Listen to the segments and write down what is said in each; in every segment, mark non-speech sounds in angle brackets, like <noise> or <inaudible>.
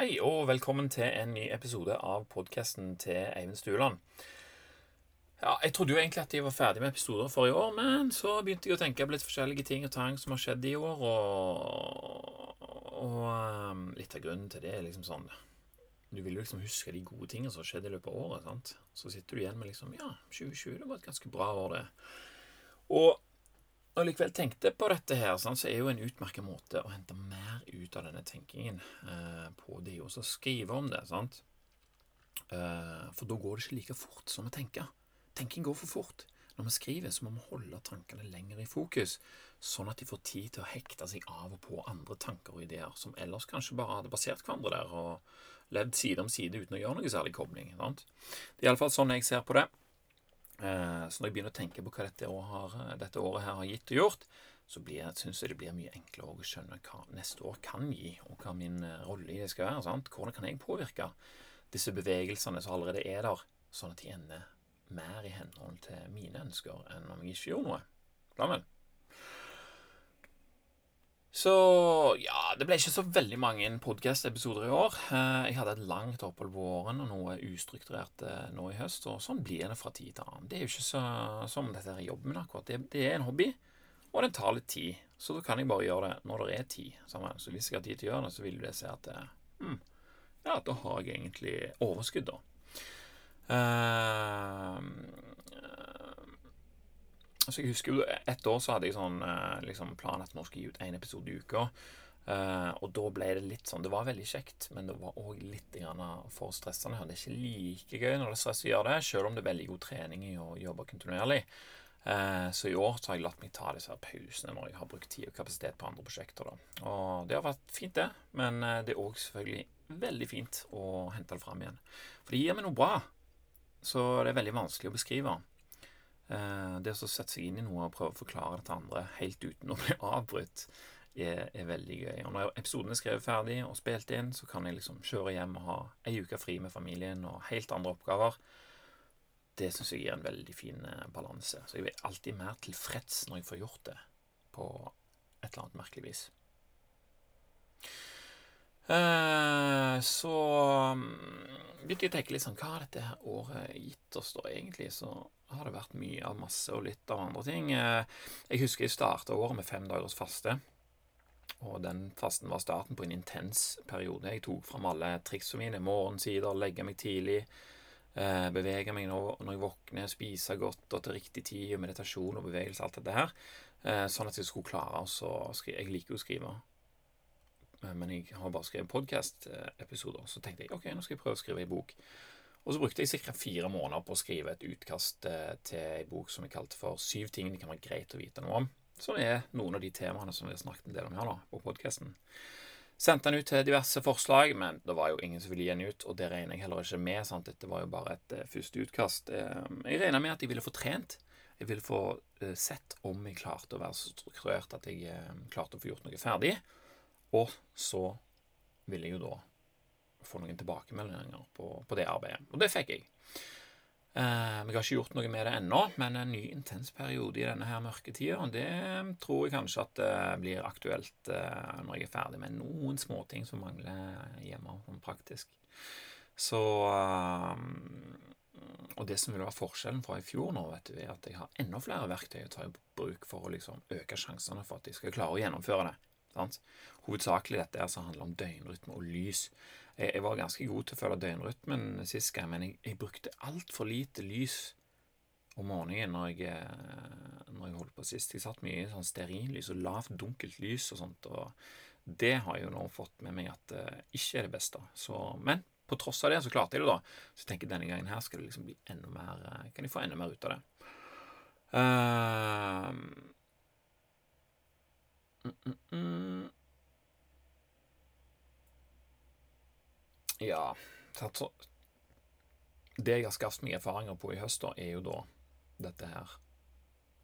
Hei og velkommen til en ny episode av podkasten til Eivind Stueland. Ja, jeg trodde jo egentlig at jeg var ferdig med episoder for i år, men så begynte jeg å tenke på litt forskjellige ting og tang som har skjedd i år, og, og um, litt av grunnen til det er liksom sånn Du vil jo liksom huske de gode tingene som har skjedd i løpet av året. sant? Så sitter du igjen med liksom Ja, 2020 det var et ganske bra år, det. Og når jeg likevel tenkte på dette, her, så er jo en utmerket måte å hente mer ut av denne tenkingen eh, på det å skrive om det. sant? Eh, for da går det ikke like fort som å tenke. Tenking går for fort. Når vi skriver, så må vi holde tankene lenger i fokus, sånn at de får tid til å hekte seg av og på andre tanker og ideer som ellers kanskje bare hadde basert hverandre der og levd side om side uten å gjøre noe særlig kobling. Sant? Det er iallfall sånn jeg ser på det. Eh, så når jeg begynner å tenke på hva dette året, har, dette året her har gitt og gjort, så syns jeg det blir mye enklere å skjønne hva neste år kan gi, og hva min eh, rolle i det skal være. Sant? Hvordan kan jeg påvirke disse bevegelsene som allerede er der, sånn at de ender mer i henhold til mine ønsker enn om jeg ikke gjorde noe? Sammen. Så ja, det ble ikke så veldig mange podkast-episoder i år. Eh, jeg hadde et langt opphold våren og noe ustrukturert eh, nå i høst, og sånn blir det fra tid til annen. Det er jo ikke så, som dette er jobben min akkurat. Det, det, er en hobby, og den tar litt tid. Så da kan jeg bare gjøre det når det er tid. Sammen. Så hvis jeg har tid til å gjøre det, så vil det si at hmm, ja, da har jeg egentlig overskudd, da. Uh, så jeg husker jo Et år så hadde jeg sånn eh, liksom plan at vi skulle gi ut én episode i uka. Uh, og da ble det litt sånn Det var veldig kjekt, men det var òg litt for stressende. Det er ikke like gøy når det er stress å gjøre det, selv om det er veldig god trening i å jobbe kontinuerlig. Uh, så i år så har jeg latt meg ta disse pausene når jeg har brukt tid og kapasitet på andre prosjekter. Da. Og det har vært fint, det. Men det er òg selvfølgelig veldig fint å hente det fram igjen. For det gir meg noe bra. Så det er veldig vanskelig å beskrive. Eh, det å sette seg inn i noe og prøve å forklare det til andre helt uten å bli avbrutt, er, er, veldig gøy. Og når episoden er skrevet ferdig og spilt inn, så kan jeg liksom kjøre hjem og ha ei uke fri med familien og helt andre oppgaver. Det syns jeg gir en veldig fin eh, balanse. Så jeg blir alltid mer tilfreds når jeg får gjort det på et eller annet merkelig vis. Eh, så mm, begynte jeg å tenke litt sånn Hva har dette her året gitt oss, da, egentlig? Så har det vært mye av masse og litt av andre ting. Eh, jeg husker jeg starta året med fem dagers faste. Og den fasten var starten på en intens periode. Jeg tok fram alle triksene mine. Morgensider, legge meg tidlig, eh, bevege meg når jeg våkner, spise godt og til riktig tid, meditasjon og bevegelse, alt dette her. Sånn at jeg skulle klare å skrive. Jeg liker jo å skrive, men jeg har bare skrevet podkast-episoder. Så tenkte jeg ok, nå skal jeg prøve å skrive ei bok. Og så brukte jeg ca. fire måneder på å skrive et utkast eh, til ei bok som jeg kalte for 'Syv ting det kan være greit å vite noe om'. Som er noen av de temaene som vi har snakket en del om her da, på podkasten. Sendte den ut til diverse forslag, men det var jo ingen som ville gi den ut, og det regner jeg heller ikke med. sant? Dette var jo bare et uh, første utkast. Uh, jeg regna med at jeg ville få trent. Jeg ville få uh, sett om jeg klarte å være så strukturert at jeg klarte å få gjort noe ferdig. Og så ville jeg jo da få noen tilbakemeldinger på, på, det arbeidet. Og det fikk jeg. Eh, jeg har ikke gjort noe med det ennå, men en ny intens periode i denne her mørketida, det tror jeg kanskje at det blir aktuelt eh, når jeg er ferdig med noen småting som mangler hjemme, sånn praktisk. Så eh, Og det som vil være forskjellen fra i fjor nå, vet du, er at jeg har enda flere verktøy å ta i bruk for å liksom øke sjansene for at jeg skal klare å gjennomføre det. Sant? Hovedsakelig dette er som handler om døgnrytme og lys. Jeg, jeg, var ganske god til å følge døgnrytmen sist gang, men jeg, jeg brukte altfor lite lys om morgenen når jeg, eh, når jeg holdt på sist. Jeg satt mye i sånn stearinlys og lavt, dunkelt lys og sånt, og det har jeg jo nå fått med meg at det ikke er det beste. Så, men på tross av det så klarte jeg det, da. Så jeg tenker denne gangen her skal det liksom bli enda mer uh, Kan jeg få enda mer ut av det. Uh, mm, mm, mm. Ja altså Det jeg har skaffet meg erfaringer på i høst, da, er jo da dette her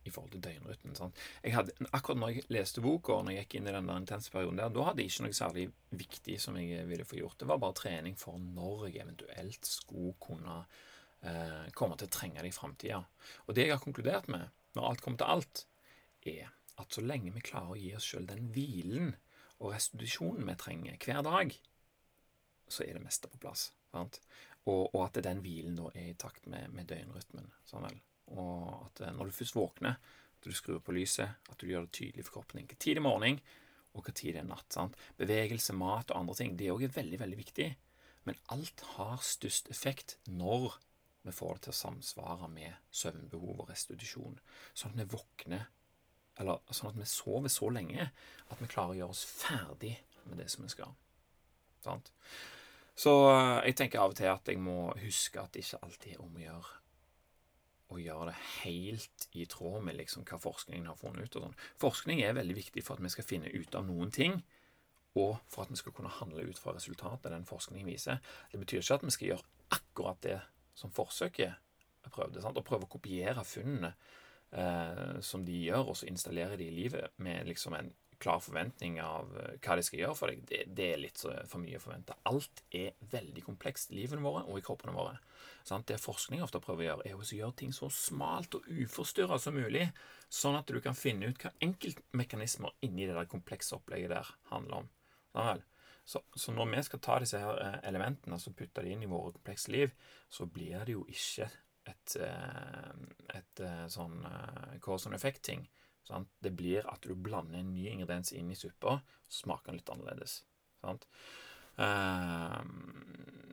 i forhold til døgnrytmen. Sant? Hadde, akkurat når jeg leste boka, og når jeg gikk inn i den der intense perioden der, da hadde jeg ikke noe særlig viktig som jeg ville få gjort. Det var bare trening for når jeg eventuelt skulle kunne eh, komme til å trenge det i framtida. Og det jeg har konkludert med, når alt kommer til alt, er at så lenge vi klarer å gi oss sjøl den hvilen og restitusjonen vi trenger hver dag, så er det meste på plass. Og, og at den hvilen da er i takt med, med døgnrytmen. Sånn. Og at når du først våkner, at du skrur på lyset, at du gjør det tydelig for kroppen din. Hvilken tid det er morgen, og hvilken tid det er natt. Sant? Bevegelse, mat og andre ting, det òg er veldig, veldig viktig. Men alt har størst effekt når vi får det til å samsvare med søvnbehov og restitusjon. Sånn at vi våkner, eller sånn at vi sover så lenge at vi klarer å gjøre oss ferdig med det som vi skal. Sant? Så eh, jeg tenker av og til at jeg må huske at det ikke alltid er om å gjøre å gjøre det helt i tråd med liksom hva forskningen har funnet ut. og sånn. Forskning er veldig viktig for at vi skal finne ut av noen ting, og for at vi skal kunne handle ut fra resultatet den forskningen viser. Det betyr ikke at vi skal gjøre akkurat det som forsøket prøvde, sant? og prøve å kopiere funnene eh, som de gjør, og så installere de i livet med liksom en klar forventning av eh, hva de skal gjøre for deg, det, det er litt for mye å forvente. Alt er veldig komplekst i livene våre og i kroppene våre. Sant? Det forskning ofte prøver å gjøre, er å gjøre ting så smalt og uforstyrra som mulig, sånn at du kan finne ut hva enkeltmekanismer inni det der komplekse opplegget der handler om. Så, så, når vi skal ta disse her eh, elementene og putte de inn i våre komplekse liv, så blir det jo ikke et, eh, et, et sånn cause and effect-ting. Sant? Det blir at du blander en ny ingrediens inn i suppa, så smaker den litt annerledes. Sant? Uh,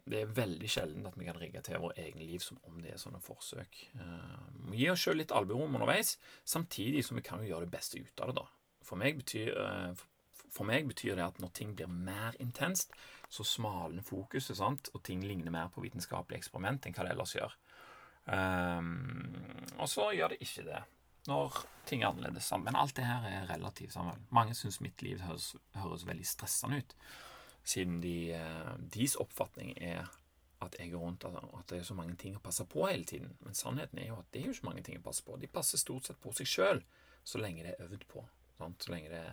det er veldig sjelden at vi kan rigge til vårt eget liv som om det er sånne forsøk. Uh, vi gir oss sjøl litt albuerom underveis, samtidig som vi kan jo gjøre det beste ut av det. da. For meg, betyr, uh, for meg betyr det at når ting blir mer intenst, så smalner fokuset, sant? og ting ligner mer på vitenskapelige eksperiment enn hva det ellers gjør. og så gjør det ikke det når ting er annerledes. Men alt det her er relativt sammen. Mange syns mitt liv høres, høres, veldig stressende ut, siden de, eh, deres oppfatning er at jeg går rundt at det er så mange ting å passe på hele tiden. Men sannheten er jo at det er jo ikke mange ting å passe på. De passer stort sett på seg sjøl, så lenge det er øvd på. Sant? Så lenge det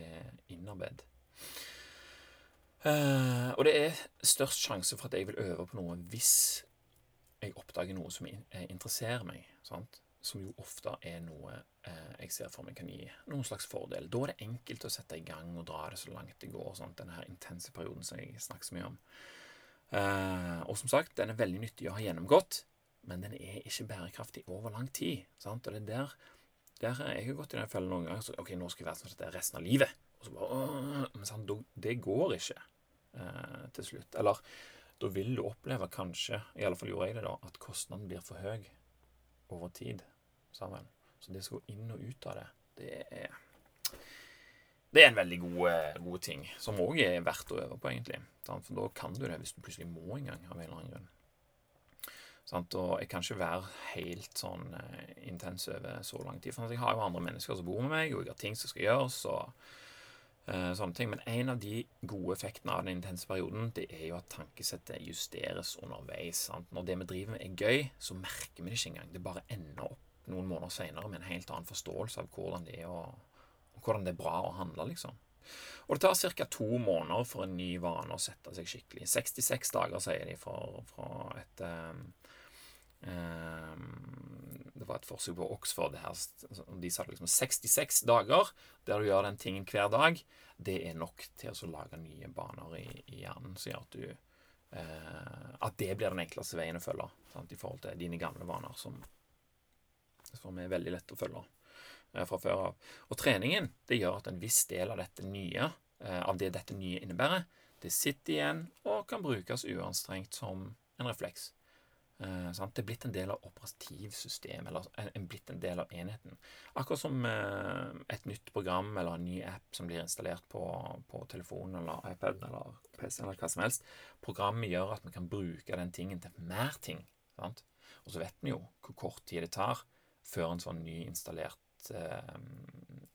er innarbeid. Uh, og det er størst sjanse for at jeg vil øve på noe hvis jeg oppdager noe som interesserer meg. Sant? Som jo ofte er noe eh, jeg ser for meg kan gi noen slags fordel. Da er det enkelt å sette i gang og dra det så langt det går. sånn, denne her intense perioden som jeg snakker så mye om. Eh, og som sagt, den er veldig nyttig å ha gjennomgått, men den er ikke bærekraftig over lang tid. Sant? Og det er der, der jeg har gått i den fellen noen ganger. Så, ok, nå skal jeg være sånn at det er resten av livet. Og så bare, øh, men sant, det går ikke eh, til slutt. Eller da vil du oppleve kanskje, i alle fall gjorde jeg det da, at kostnaden blir for høy over tid sammen. Så det skal gå inn og ut av det, det er det er en veldig god, eh, god ting, som òg er verdt å øve på, egentlig. For da kan du det hvis du plutselig må en gang, av en eller annen grunn. Og jeg kan ikke være helt sånn uh, intens over så lang tid. For jeg har jo andre mennesker som bor med meg, og jeg har ting som skal gjøres, og uh, sånne ting. Men en av de gode effektene av den intense perioden, det er jo at tankesettet justeres underveis. Sant? Når det vi driver med, er gøy, så merker vi det ikke engang. Det bare ender opp noen måneder seinere med en helt annen forståelse av hvordan det er, å, hvordan det er bra å handle, liksom. Og det tar ca. to måneder for en ny vane å sette seg skikkelig. 66 dager, sier de, fra, et um, um, Det var et forsøk på Oxford. Her, de sa det liksom 66 dager der du gjør den tingen hver dag. Det er nok til å lage nye baner i, i hjernen som gjør at du uh, At det blir den enkleste veien å følge sant, i forhold til dine gamle vaner, som som er veldig lett å følge eh, fra før av. Og treningen det gjør at en viss del av dette nye, eh, av det dette nye innebærer, det sitter igjen og kan brukes uanstrengt som en refleks. Eh, det er blitt en del av operativsystemet, eller en, blitt en del av enheten. Akkurat som eh, et nytt program eller en ny app som blir installert på, på telefonen eller iPaden eller PC eller hva som helst. Programmet gjør at vi kan bruke den tingen til mer ting. Sant? Og så vet vi jo hvor kort tid det tar før en sånn nyinstallert eh,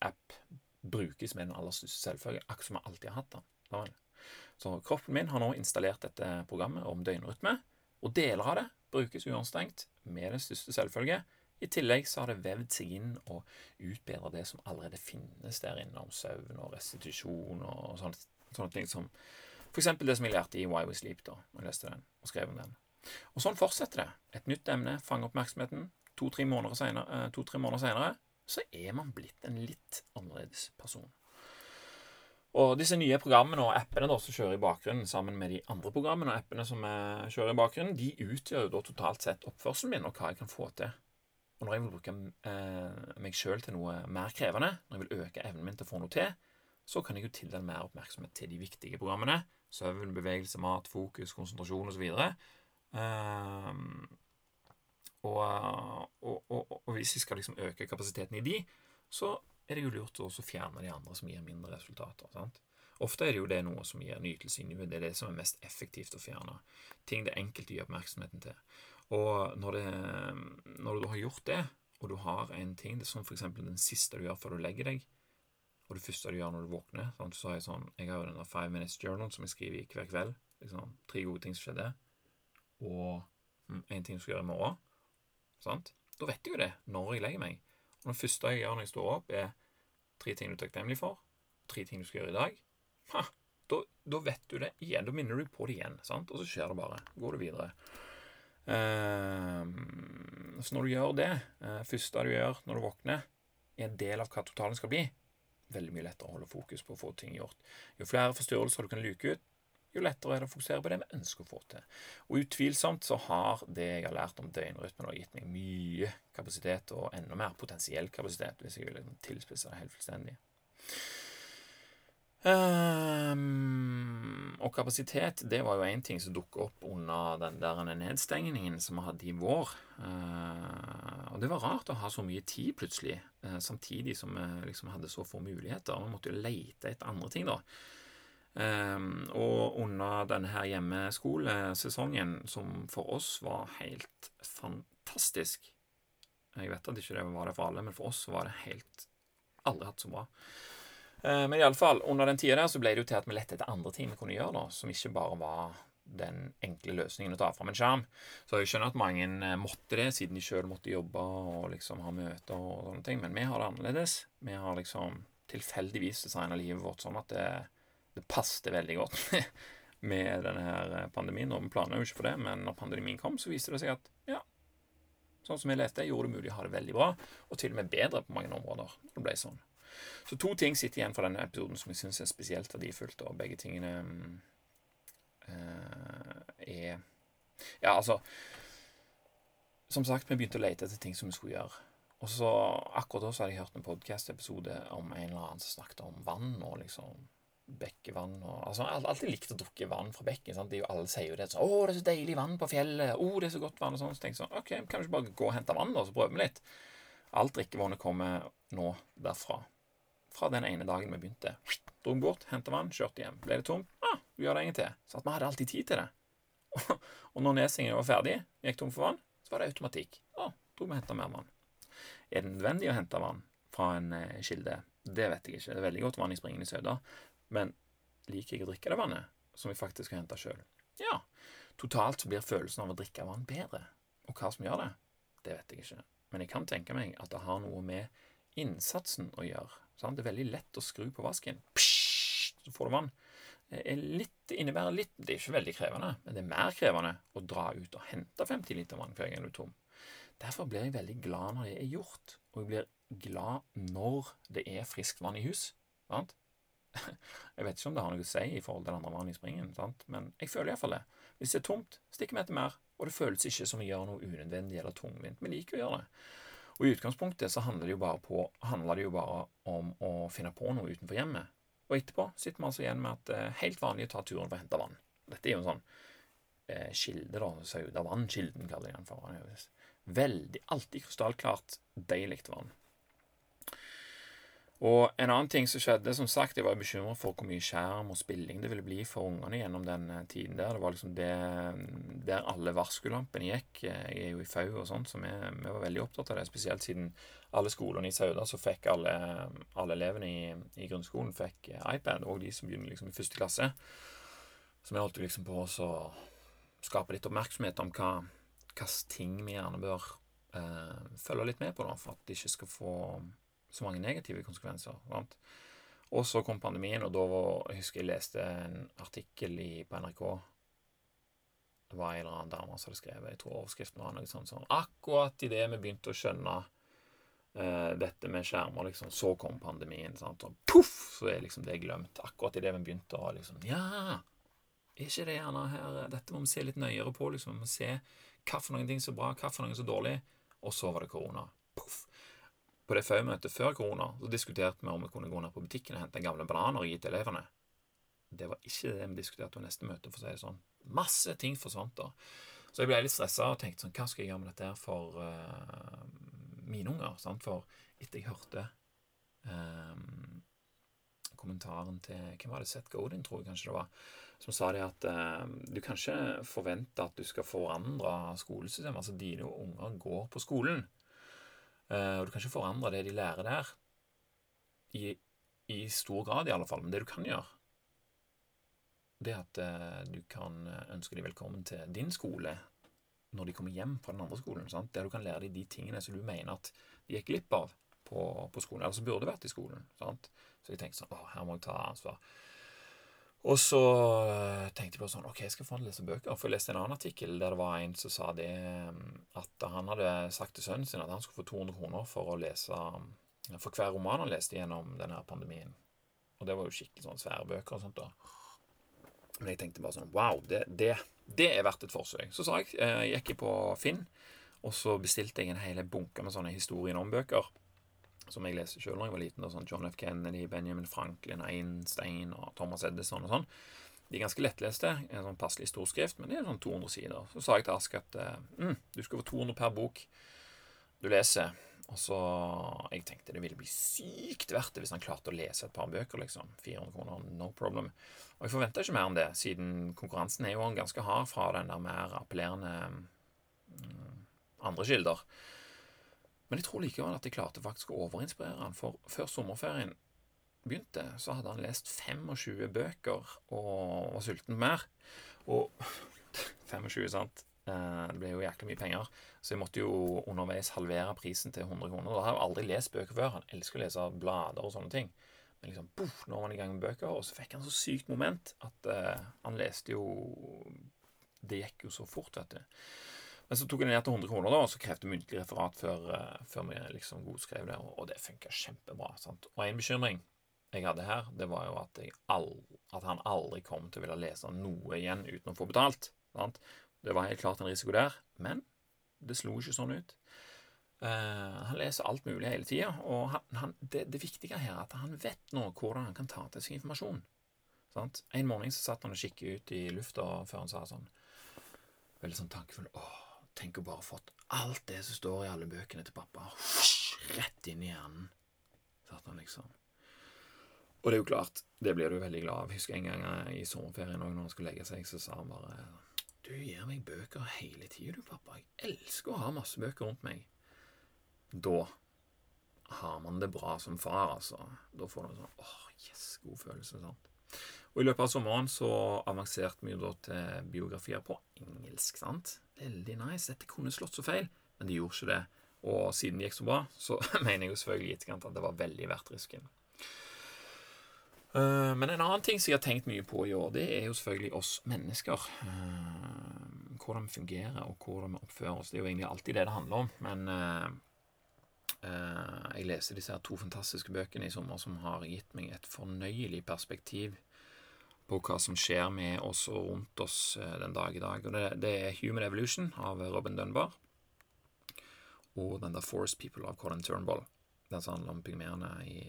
app brukes med den aller største selvfølge, akkurat som vi alltid har hatt den. Så kroppen min har nå installert dette programmet om døgnrytme, og deler av det brukes uanstrengt med den største selvfølge. I tillegg så har det vevd seg inn og utbedra det som allerede finnes der inne om søvn og restitusjon og sånne, sånne ting som f.eks. det som jeg lærte i Why We Sleep da jeg leste den og skrev om den. Og sånn fortsetter det. Et nytt emne fanger oppmerksomheten, to-tre måneder senere, eh, to, måneder senere så er man blitt en litt annerledes person. Og disse nye programmene og appene da, som kjører i bakgrunnen sammen med de andre programmene og appene som eh, kjører i bakgrunnen, de utgjør jo da totalt sett oppførselen min og hva jeg kan få til. Og når jeg vil bruke eh, meg sjøl til noe mer krevende, når jeg vil øke evnen min til å få noe til, så kan jeg jo tildele mer oppmerksomhet til de viktige programmene. Søvn, bevegelse, mat, fokus, konsentrasjon osv. Um, og, og, og, og, hvis vi skal liksom øke kapasiteten i de, så er det jo lurt å fjerne de andre som gir mindre resultater. sant? Ofte er det jo det noe som gir nytelse inni Det er det som er mest effektivt å fjerne. Ting det enkelte enkelt å oppmerksomheten til. Og når, det, når du har gjort det, og du har en ting det er som f.eks. den siste du gjør før du legger deg, og det første du gjør når du våkner sant? Så har Jeg sånn, jeg har jo denne Five Minutes Journal som jeg skriver i hver kveld. Liksom, tre gode ting som skjedde, og mm, en ting du skal gjøre i morgen. Sant? Da vet jeg jo det når jeg legger meg. Og det første jeg gjør når jeg står opp, er tre ting du er takknemlig for, tre ting du skal gjøre i dag. Ha, da, da, vet du det igjen. Da minner du på det igjen. Sant? Og så skjer det bare. Går du videre. Uh, så når du gjør det, uh, første du gjør når du våkner, er en del av hva totalen skal bli, veldig mye lettere å holde fokus på å få ting gjort. Jo flere forstyrrelser du kan luke ut, jo lettere er det å fokusere på det vi ønsker å få til. Og utvilsomt så har det jeg har lært om døgnrytmen, gitt meg mye kapasitet, og enda mer potensiell kapasitet, hvis jeg vil liksom tilspisse det helt fullstendig. Um, og kapasitet, det var jo én ting som dukket opp under den der nedstengningen som vi hadde i vår. Uh, og det var rart å ha så mye tid plutselig, uh, samtidig som vi liksom hadde så få muligheter. Vi måtte jo lete etter andre ting, da. Um, og under denne her hjemmeskolesesongen, som for oss var helt fantastisk Jeg vet at ikke det var det for alle, men for oss var det helt Aldri hatt så bra. Uh, men iallfall, under den tida der så ble det jo til at vi lette etter andre ting vi kunne gjøre, da, som ikke bare var den enkle løsningen å ta fram en skjerm. Så jeg skjønner at mange eh, måtte det, siden de sjøl måtte jobbe og liksom ha møter og sånne ting, men vi har det annerledes. Vi har liksom tilfeldigvis designa livet vårt sånn at det det passet veldig godt <laughs> med denne her pandemien. Og vi planla jo ikke for det, men når pandemien kom, så viste det seg at ja, sånn som jeg leste, gjorde det mulig å ha det veldig bra, og til og med bedre på mange områder. Det ble sånn. Så to ting sitter igjen fra denne episoden som jeg syns er spesielt verdifullt, og begge tingene uh, er Ja, altså Som sagt, vi begynte å lete etter ting som vi skulle gjøre. Og så akkurat da så hadde jeg hørt en podkast-episode om en eller annen som snakket om vann og liksom bekkevann og altså, Jeg har alltid likt å drukke vann fra bekken. sant? Jo, alle sier jo det. Så, 'Å, det er så deilig vann på fjellet.' 'Å, det er så godt vann.' og sånn. Så tenker jeg sånn OK, kan vi ikke bare gå og hente vann, da, så prøver vi litt? Alt drikkevannet kommer nå derfra. Fra den ene dagen vi begynte. Dro bort, henta vann, kjørte hjem. Ble det tomt? Ah, vi gjør det en til. Så at vi hadde alltid tid til det. <laughs> og når nesingen var ferdig, gikk tom for vann, så var det automatikk. ah, dro vi og henta mer vann. Er det nødvendig å hente vann fra en eh, kilde? Det vet jeg ikke. Det er veldig godt vann i springende Sauda. Men liker jeg å drikke det vannet, som jeg faktisk har henta sjøl? Ja. Totalt så blir følelsen av å drikke vann bedre. Og hva som gjør det, det vet jeg ikke. Men jeg kan tenke meg at det har noe med innsatsen å gjøre. Sant? Det er veldig lett å skru på vasken. Psh, så får du vann. Litt, innebærer litt Det er ikke veldig krevende, men det er mer krevende å dra ut og hente 50 liter vann gang du er tom. Derfor blir jeg veldig glad når det er gjort, og jeg blir glad når det er friskt vann i hus. Sant? Jeg vet ikke om det har noe å si i forhold til den andre mannen i springen, sant? men jeg føler iallfall det. Hvis det er tomt, stikker vi etter mer, og det føles ikke som vi gjør noe unødvendig eller tungvint. Vi liker å gjøre det. Og i utgangspunktet så handler det jo bare, på, det jo bare om å finne på noe utenfor hjemmet. Og etterpå sitter vi altså igjen med at det er helt vanlig å ta turen for å hente vann. Dette er jo en sånn eh, kilde, da. Saudavannkilden, kaller de den for. Veldig, alltid krystallklart, deilig vann. Og en annen ting som skjedde, som sagt, jeg var bekymra for hvor mye skjerm og spilling det ville bli for ungene gjennom den eh, tiden der. Det var liksom det der alle varskulampene gikk. Jeg er jo i FAU og sånt, så vi, vi, var veldig opptatt av det. Spesielt siden alle skolene i Sauda så fikk alle, alle elevene i, i, grunnskolen fikk eh, iPad, og de som begynner liksom i første klasse. Så vi holdt liksom på å skape litt oppmerksomhet om hva hvilke ting vi gjerne bør eh, følge litt med på, da, for at de ikke skal få så mange negative konsekvenser. Sant? Og så kom pandemien, og da var, jeg husker jeg leste en artikkel i, på NRK. Det var en eller annen dame som hadde skrevet jeg tror overskriften var noe sånt sånn Akkurat idet vi begynte å skjønne uh, dette med skjermer, liksom. Så kom pandemien, sant, og poff, så er liksom det glemt. Akkurat idet vi begynte å liksom Ja, er ikke det gjerne her Dette må vi se litt nøyere på, liksom. Vi må se hva for noen ting som er bra, hva for noen som er dårlig. Og så var det korona. Poff. På det FAU-møtet før korona så diskuterte vi om vi kunne gå ned på butikken og hente gamle bananer og gi til elevene. Det var ikke det vi diskuterte på neste møte, for å si det sånn. Masse ting forsvant da. Så jeg ble litt stressa og tenkte sånn Hva skal jeg gjøre med dette her for uh, mine unger? Sant? For etter jeg hørte um, kommentaren til Hvem var det? Seth Godin, tror jeg kanskje det var. Som sa det at uh, du kan ikke forvente at du skal forandre skolesystemet. Altså dine unger går på skolen. Uh, og du kan ikke forandre det de lærer der. I, I stor grad, i alle fall. Men det du kan gjøre, det at uh, du kan ønske dem velkommen til din skole når de kommer hjem fra den andre skolen. Sant? Der du kan lære dem de tingene som du mener at de gikk glipp av på, på skolen, eller som burde vært i skolen. Sant? Så jeg tenkte sånn Å, her må jeg ta ansvar. Og så eh, tenkte jeg på sånn Ok, jeg skal få han lese bøker. For jeg leste en annen artikkel der det var en som sa det at han hadde sagt til sønnen sin at han skulle få 200 kroner for å lese for hver roman han leste gjennom denne pandemien. Og det var jo skikkelig sånn svære bøker og sånt. da. Men jeg tenkte bare sånn Wow, det, det, det er verdt et forsøk. Så sa jeg, eh, gikk jeg på Finn, og så bestilte jeg en hel bunke med sånne historien om bøker som jeg leste sjøl da jeg var liten. Sånn John F. Kennedy, Benjamin Franklin, Einstein og Thomas Edison og sånn. De er ganske lettleste. En sånn passelig stor skrift, men det er sånn 200 sider. Så sa jeg til Ask at mm, du skal få 200 per bok du leser. Og så Jeg tenkte det ville bli sykt verdt det hvis han klarte å lese et par bøker, liksom. 400 kroner, no problem. Og jeg forventa ikke mer enn det, siden konkurransen er jo ganske hard fra den der mer appellerende mm, andre kilder. Men jeg tror likevel at jeg klarte faktisk å overinspirere han, for før sommerferien begynte, så hadde han lest 25 bøker og var sulten mer. Og <laughs> 25, sant? Eh, det ble jo jæklig mye penger, så jeg måtte jo underveis halvere prisen til 100 kroner. Da har jeg aldri lest bøker før. Han elsker å lese blader og sånne ting. Men liksom, boff, nå var han i gang med bøker, og så fikk han så sykt moment at uh, han leste jo Det gikk jo så fort, vet du. Men så tok jeg ned til 100 kroner, da, og så krevde muntlig referat før, uh, før vi liksom godskrev det, og, det funka kjempebra. sant? Og en bekymring jeg hadde her, det var jo at, aldri, at, han aldri kom til å ville lese noe igjen uten å få betalt. Sant? Det var helt klart en risiko der, men det slo ikke sånn ut. Uh, han leser alt mulig hele tida, og han, han, det, det, viktige her er at han vet nå hvordan han kan ta til seg informasjon. Sant? En morgen så satt han og kikket ut i lufta før han sa sånn Veldig sånn tankefull Åh, tenk å bare fått alt det som står i alle bøkene til pappa, rett inn i hjernen. Satt han liksom. Og det er jo klart, det blir du veldig glad av. Husker en gang i sommerferien når han skulle legge seg, så sa han bare Du gir meg bøker hele tida, du, pappa. Jeg elsker å ha masse bøker rundt meg. Da har man det bra som far, altså. Da får du en sånn åh, yes, god følelse. sant? Og I løpet av sommeren så avanserte vi jo da til biografier på engelsk. sant? Veldig nice. Dette kunne slått så feil, men det gjorde ikke det. Og siden det gikk så bra, så <laughs> mener jeg jo selvfølgelig i etterkant at det var veldig verdt risken. Eh, men en annen ting som jeg har tenkt mye på i år, det er jo selvfølgelig oss mennesker. Eh, hvordan vi fungerer, og hvordan vi oppfører oss. Det er jo egentlig alltid det det handler om. Men eh, jeg leste disse her to fantastiske bøkene i sommer som har gitt meg et fornøyelig perspektiv på hva som skjer med oss og rundt oss den dag i dag. Og det, det er Human Evolution av Robin Dunbar og den der Forest People av Colin Turnbull. Den som handler om pygmeene i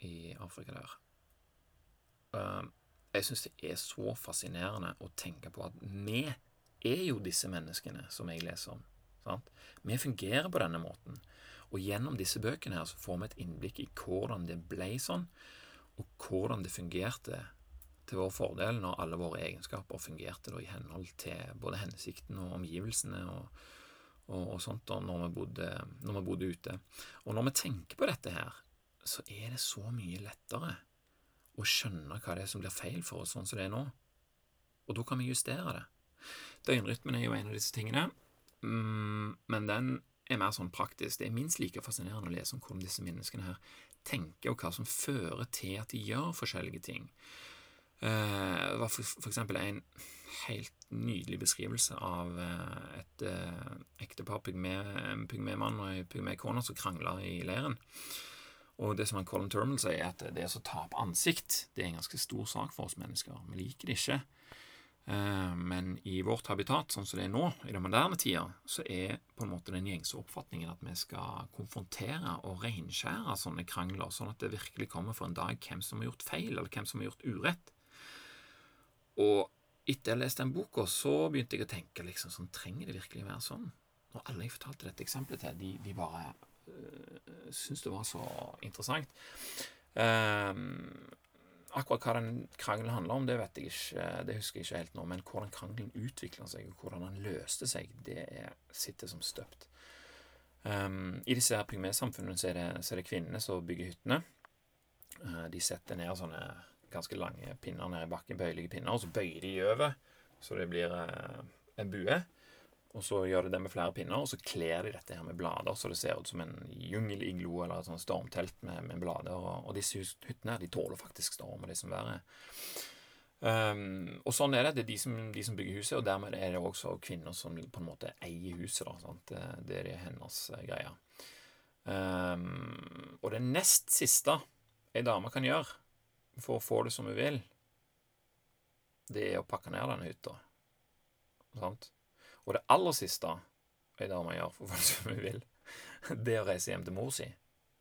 i Afrika der. Ehm, jeg syns det er så fascinerende å tenke på at vi er jo disse menneskene som jeg leser om. Sant? Vi fungerer på denne måten. Og gjennom disse bøkene her så får vi et innblikk i hvordan det ble sånn, og hvordan det fungerte til vår fordel når alle våre egenskaper fungerte da, i henhold til både hensikten og omgivelsene og, og, og sånt da, når vi, bodde, når vi bodde ute. Og når vi tenker på dette her, så er det så mye lettere å skjønne hva det er som blir feil for oss sånn som det er nå. Og da kan vi justere det. Døgnrytmen er jo en av disse tingene, mm, men den er mer sånn praktisk. Det er minst like fascinerende å lese om hvordan disse menneskene her tenker, og hva som fører til at de gjør forskjellige ting. Eh, det var for, eksempel en helt nydelig beskrivelse av eh, et eh, ektepar, pygmemann og ei pygmekone, som krangla i leiren. Og det som han Colin Terminal sier, er at det å tape ansikt det er en ganske stor sak for oss mennesker. Vi liker det ikke. Men i vårt habitat, sånn som det er nå, i den moderne tida, så er på en måte den gjengse oppfatningen at vi skal konfrontere og reinskjære sånne krangler, sånn at det virkelig kommer for en dag hvem som har gjort feil, eller hvem som har gjort urett. Og etter jeg leste den boka, så begynte jeg å tenke liksom sånn, trenger det virkelig være sånn? Og alle jeg fortalte dette eksempelet til, de, de bare øh, syntes det var så interessant. Um, Akkurat hva den krangelen handler om, det vet jeg ikke, det husker jeg ikke helt nå. Men hvordan krangelen utvikla seg, og hvordan den løste seg, det er, sitter som støpt. Um, I disse her pygmesamfunnene så, så, er det kvinnene som bygger hyttene. Uh, de setter ned sånne ganske lange pinner ned i bakken, bøyelige pinner, og så bøyer de over så det blir uh, en bue. Og så gjør de det med flere pinner, og så kler de dette her med blader, så det ser ut som en jungeliglo eller et sånt stormtelt med, med blader. Og, og, disse hyttene de tåler faktisk storm og det som verre. Um, og sånn er det. Det er de som, de som, bygger huset, og dermed er det også kvinner som på en måte eier huset. Da? Det, det er det hennes uh, greie. Um, og det nest siste ei dame kan gjøre for å få det som hun vil, det er å pakke ned denne hytta. Sant? Og det aller siste ei dame gjør for å få det som hun vil, det er å reise hjem til mor si.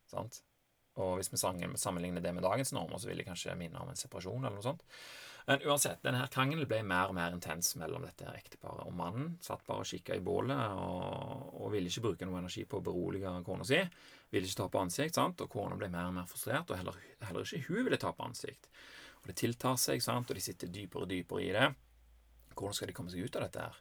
Sant? Og hvis vi sammenligner det med dagens normer, så vil det kanskje minne om en separasjon eller noe sånt. Men uansett, denne her krangelen ble mer og mer intens mellom dette her ekteparet. Og mannen satt bare og kikka i bålet og, og, ville ikke bruke noe energi på å berolige kona si. Ville ikke ta på ansikt, sant? og kona ble mer og mer frustrert, og heller, heller ikke hun ville på ansikt. Og det tiltar seg, sant? og de sitter dypere og dypere i det. Hvordan skal de komme seg ut av dette her?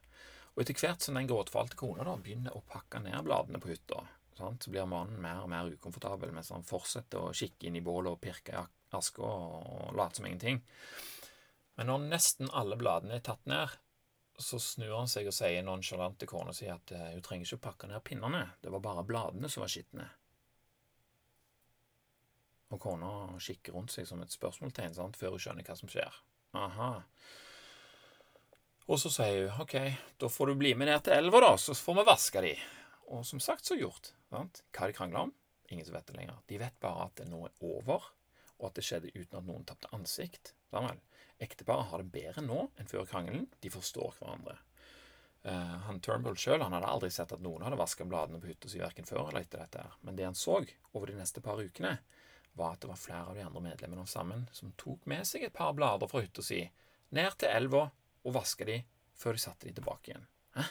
Og etter hvert som den gråtfalte kona da begynner å pakke ned bladene på hytta, så blir mannen mer og mer ukomfortabel mens han fortsetter å kikke inn i bålet og pirke i aska og late som ingenting. Men når nesten alle bladene er tatt ned, så snur han seg og sier nonsjalant til kona si at hun trenger ikke å pakke ned pinnene, det var bare bladene som var skitne. Og kona kikker rundt seg som et spørsmålstegn sant, før hun skjønner hva som skjer. Aha, og så sier hun OK, da får du bli med ned til elva, da, så får vi vaske de. Og som sagt, så gjort. Sant? Hva de krangla om? Ingen som vet det lenger. De vet bare at det nå er over, og at det skjedde uten at noen tapte ansikt. Samuel. Ekteparet har det bedre nå enn før krangelen. De forstår hverandre. Uh, han Turnbull sjøl hadde aldri sett at noen hadde vaska bladene på hytta si verken før eller etter dette. her. Men det han så over de neste par ukene, var at det var flere av de andre medlemmene sammen som tok med seg et par blader fra hytta si ned til elva og vaska de før de satte de tilbake igjen. Hæ?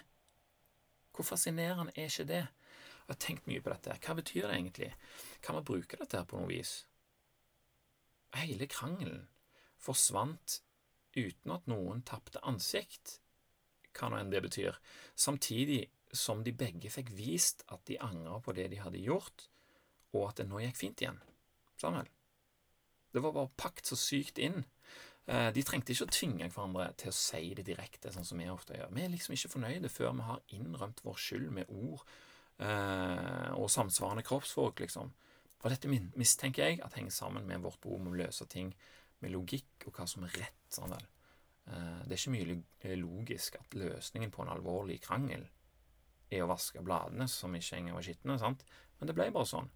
Hvor fascinerende er ikke det? Jeg har tenkt mye på dette. Hva betyr det egentlig? Kan man bruke dette her på noe vis? Hele krangelen forsvant uten at noen tapte ansikt, hva nå enn det betyr, samtidig som de begge fikk vist at de angra på det de hadde gjort, og at det nå gikk fint igjen. Samuel. Det var bare pakt så sykt inn Eh, de trengte ikke å tvinge hverandre til å si det direkte, sånn som vi ofte gjør. Vi er liksom ikke fornøyde før vi har innrømt vår skyld med ord eh, og samsvarende kroppsspråk, liksom. Og dette mistenker jeg at henger sammen med vårt behov om å løse ting med logikk og hva som er rett. sånn vel. Eh, det er ikke mye logisk at løsningen på en alvorlig krangel er å vaske bladene som ikke engang var skitne, sant? men det ble bare sånn.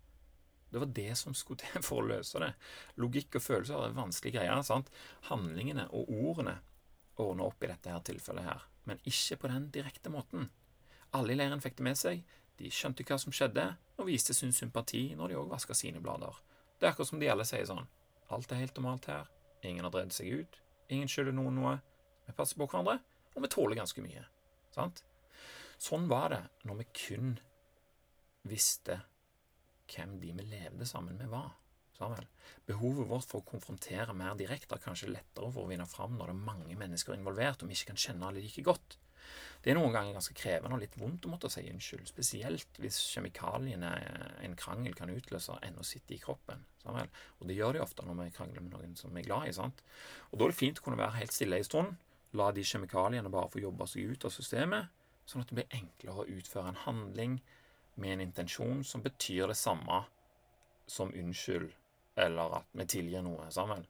Det var det som skulle til for å løse det. Logikk og følelser er vanskelige greier. sant? Handlingene og ordene ordner opp i dette her tilfellet her, men ikke på den direkte måten. Alle i leiren fikk det med seg, de skjønte hva som skjedde, og viste sin sympati når de òg vaska sine blader. Det er akkurat som de alle sier sånn Alt er helt normalt her, ingen har drevet seg ut, ingen skylder noen noe, vi passer på hverandre, og vi tåler ganske mye. Sant? Sånn var det når vi kun visste hvem de vi levde sammen med, var. Sammen. Behovet vårt for å konfrontere mer direkte er kanskje lettere for å vinne fram når det er mange mennesker involvert, og vi ikke kan kjenne alle like godt. Det er noen ganger ganske krevende og litt vondt å måtte si unnskyld, spesielt hvis kjemikaliene en krangel kan utløse, ennå sitter i kroppen. Sammen. Og det gjør de ofte når vi krangler med noen som vi er glad i. sant? Og Da er det fint å kunne være helt stille en stund, la de kjemikaliene bare få jobbe seg ut av systemet, sånn at det blir enklere å utføre en handling med en intensjon som betyr det samme som unnskyld, eller at vi tilgir noe sammen.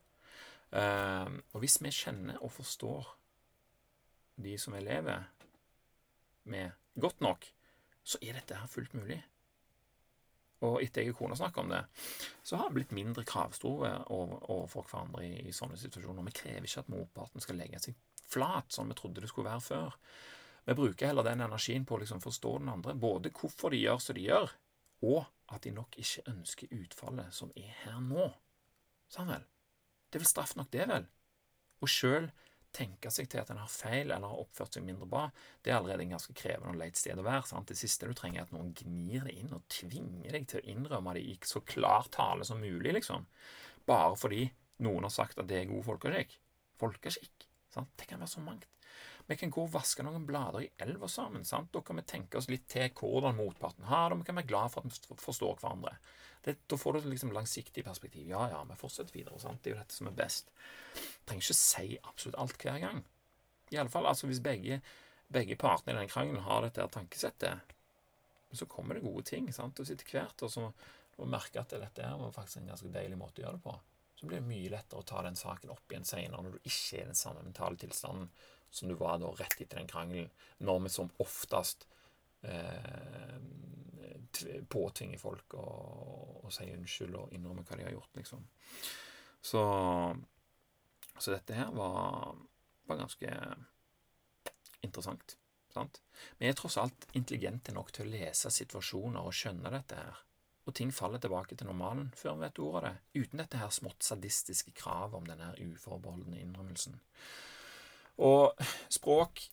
Eh, og hvis vi kjenner og forstår de som jeg lever med, godt nok, så er dette her fullt mulig. Og etter jeg og kona snakker om det, så har vi blitt mindre kravstore overfor hverandre i, sånne situasjoner. Vi krever ikke at motparten skal legge seg flat, som vi trodde det skulle være før. Vi bruker heller den energien på å liksom forstå den andre, både hvorfor de gjør som de gjør, og at de nok ikke ønsker utfallet som er her nå. Sånn vel? Det er vel straff nok, det, vel? Og sjøl tenke seg til at en har feil eller har oppført seg mindre bra, det er allerede en ganske krevende og leit sted å være. Sant? Det siste du trenger, er at noen gnir deg inn og tvinger deg til å innrømme det i så klar tale som mulig, liksom. Bare fordi noen har sagt at det er god folkeskikk. Folkeskikk. Sant? Det kan være så mangt. Vi kan gå og vaske noen blader i elva sammen. sant? Da kan vi tenke oss litt til hvordan motparten har det, vi kan være glad for at vi forstår hverandre. Det, da får du liksom langsiktig perspektiv. Ja, ja, vi fortsetter videre. sant? Det er jo dette som er best. Trenger ikke si absolutt alt hver gang. I alle fall, altså Hvis begge, begge partene i den krangelen har dette tankesettet, så kommer det gode ting. sant? Og etter hvert og så og merke at dette var faktisk en ganske deilig måte å gjøre det på, så blir det mye lettere å ta den saken opp igjen senere når du ikke er i den samme mentale tilstanden som du var da rett etter den krangelen, når vi som oftest eh, påtvinger folk å, å, si unnskyld og innrømme hva de har gjort, liksom. Så, så dette her var, var ganske interessant. Sant? Vi er tross alt intelligente nok til å lese situasjoner og skjønne dette her. Og ting faller tilbake til normalen før vi vet ordet av det, uten dette her smått sadistiske kravet om denne uforbeholdne innrømmelsen. Og språk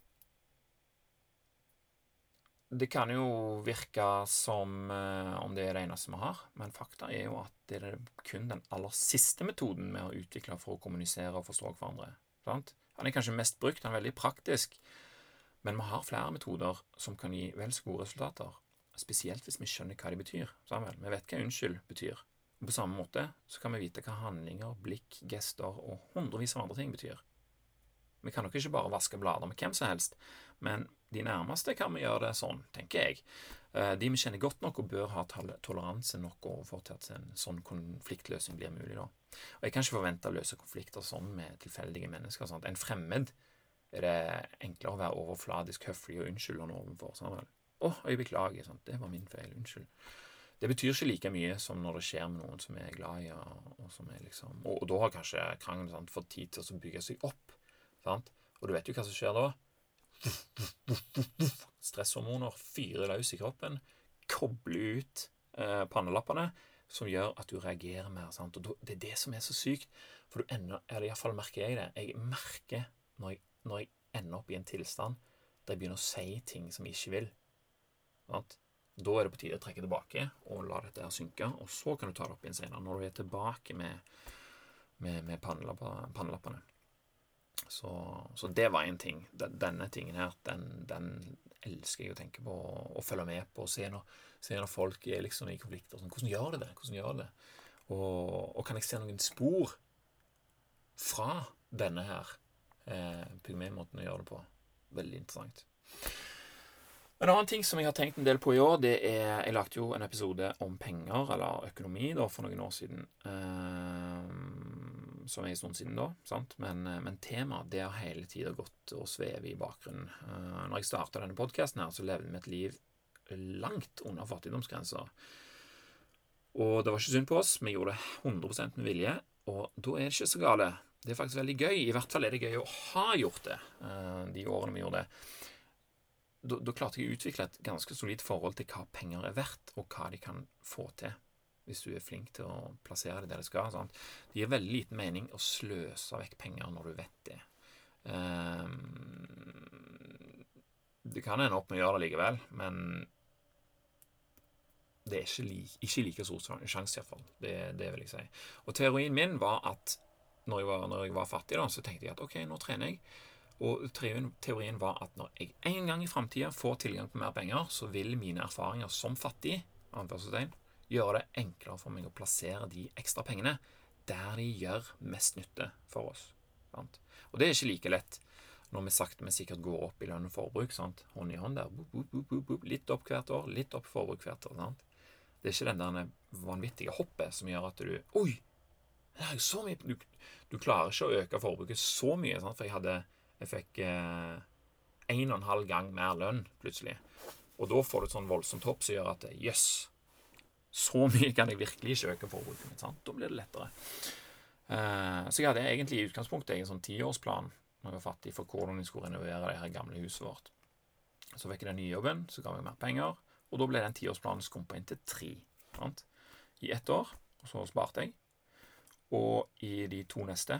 det kan jo virke som eh, om det er det eneste vi har, men fakta er jo at det er kun den aller siste metoden vi har utvikla for å kommunisere og forstå hverandre. Sant? Han er kanskje mest brukt, han er veldig praktisk, men vi har flere metoder som kan gi vel så gode resultater. Spesielt hvis vi skjønner hva de betyr. Sammen. Vi vet hva unnskyld betyr. Og på samme måte så kan vi vite hva handlinger, blikk, gester og hundrevis av andre ting betyr. Vi kan nok ikke bare vaske blader med hvem som helst, men de nærmeste kan vi gjøre det sånn, tenker jeg. Eh, de vi kjenner godt nok og bør ha toleranse nok overfor til at en sånn konfliktløsning blir mulig. da. Og Jeg kan ikke forvente å løse konflikter sånn med tilfeldige mennesker. Sant? En fremmed er det enklere å være overfladisk høflig og unnskyldende overfor. Sånn 'Å, jeg beklager. Sant? Det var min feil. Unnskyld.' Det betyr ikke like mye som når det skjer med noen som er glad i, og som er liksom Og, og da har kanskje krangelen fått tid til å bygge seg opp. Sant? Og du vet jo hva som skjer da. Stresshormoner fyrer løs i kroppen, kobler ut eh, pannelappene, som gjør at du reagerer mer. Sant? Og Det er det som er så sykt. For du ender, eller iallfall merker jeg det. Jeg merker når jeg, når jeg, ender opp i en tilstand der jeg begynner å si ting som jeg ikke vil. Sant? Da er det på tide å trekke tilbake og la dette her synke. Og så kan du ta det opp igjen senere, når du er tilbake med, med, med pannelappene. Så, så det var en ting. Denne tingen her, den, den, elsker jeg å tenke på og følge med på. Se når, se når folk er liksom i konflikter. Sånn, hvordan gjør de det? Hvordan gjør de det? Og, og, kan jeg se noen spor fra denne her eh, pygmemåten å gjøre det på? Veldig interessant. En annen ting som jeg har tenkt en del på i år, det er Jeg lagde jo en episode om penger, eller økonomi, da, for noen år siden. Uh, som er en stund siden da, sant? Men, eh, men temaet det har hele tida gått og svevet i bakgrunnen. Uh, når jeg starta denne podkasten, så levde vi et liv langt under fattigdomsgrensa. Og det var ikke synd på oss, vi gjorde det 100 med vilje, og da er det ikke så gale. Det er faktisk veldig gøy. I hvert fall er det gøy å ha gjort det, uh, de årene vi gjorde det. Da, klarte jeg å utvikle et ganske solid forhold til hva penger er verdt, og hva de kan få til hvis du er flink til å plassere det der det skal. Sant? Det gir veldig liten mening å sløse vekk penger når du vet det. Um, det kan ende opp med å gjøre det likevel, men det er ikke, like, ikke like stor sjanse, iallfall. Det, det vil jeg si. Og teorien min var at når jeg var, når jeg var fattig, da, så tenkte jeg at ok, nå trener jeg. Og teorien, var at når jeg en gang i framtida får tilgang på mer penger, så vil mine erfaringer som fattig gjøre det enklere for meg å plassere de ekstra pengene der de gjør mest nytte for oss. Sant? Og det er ikke like lett når vi sakte, men sikkert går opp i lønn og forbruk. Sant? Hånd i hånd der. Boop, boop, boop, litt opp hvert år, litt opp forbruk hvert år. Sant? Det er ikke den der vanvittige hoppet som gjør at du Oi! Du, du klarer ikke å øke forbruket så mye, for jeg hadde Jeg fikk én en og en halv gang mer lønn plutselig. Og da får du et sånn voldsomt hopp som gjør at jøss, yes, så mye kan jeg virkelig ikke øke forbruket mitt. sant? Da blir det lettere. Eh, så jeg hadde egentlig i utgangspunktet en sånn tiårsplan når jeg var fattig for hvordan jeg skulle renovere det her gamle huset vårt. Så fikk jeg den nye jobben, så ga jeg mer penger, og da ble den tiårsplanen skumpa inn til tre. Sant? I ett år, og så sparte jeg. Og i de to neste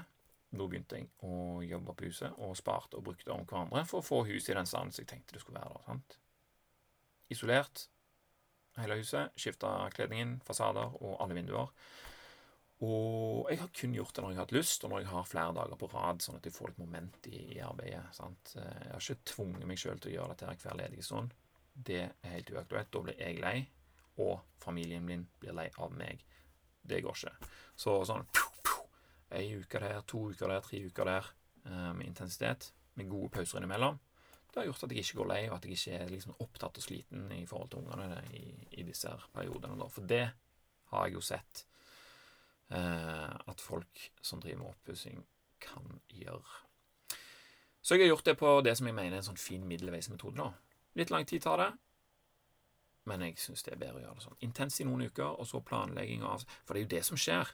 da begynte jeg å jobbe på huset og sparte og brukte om hverandre for å få huset i den standen som jeg tenkte det skulle være. da, sant? Isolert hele huset. Skifta kledningen, fasader og alle vinduer. Og jeg har kun gjort det når jeg har hatt lyst, og når jeg har flere dager på rad, sånn at jeg får litt moment i, i arbeidet. sant? Jeg har ikke tvunget meg sjøl til å gjøre dette hver ledige stund. Det er helt uaktuelt. Da blir jeg lei, og familien min blir lei av meg. Det går ikke. Så sånn Ei uke der, to uker der, tre uker der, eh, med intensitet, med gode pauser innimellom. Det har gjort at jeg ikke går lei, og at jeg ikke er liksom opptatt og sliten i forhold til ungene i, i disse her periodene. Da. For det har jeg jo sett eh, at folk som driver med oppussing, kan gjøre. Så jeg har gjort det på det som jeg mener er en sånn fin middelveismetode. da. Litt lang tid tar det, men jeg syns det er bedre å gjøre det sånn. Intens i noen uker, og så planlegging av For det er jo det som skjer.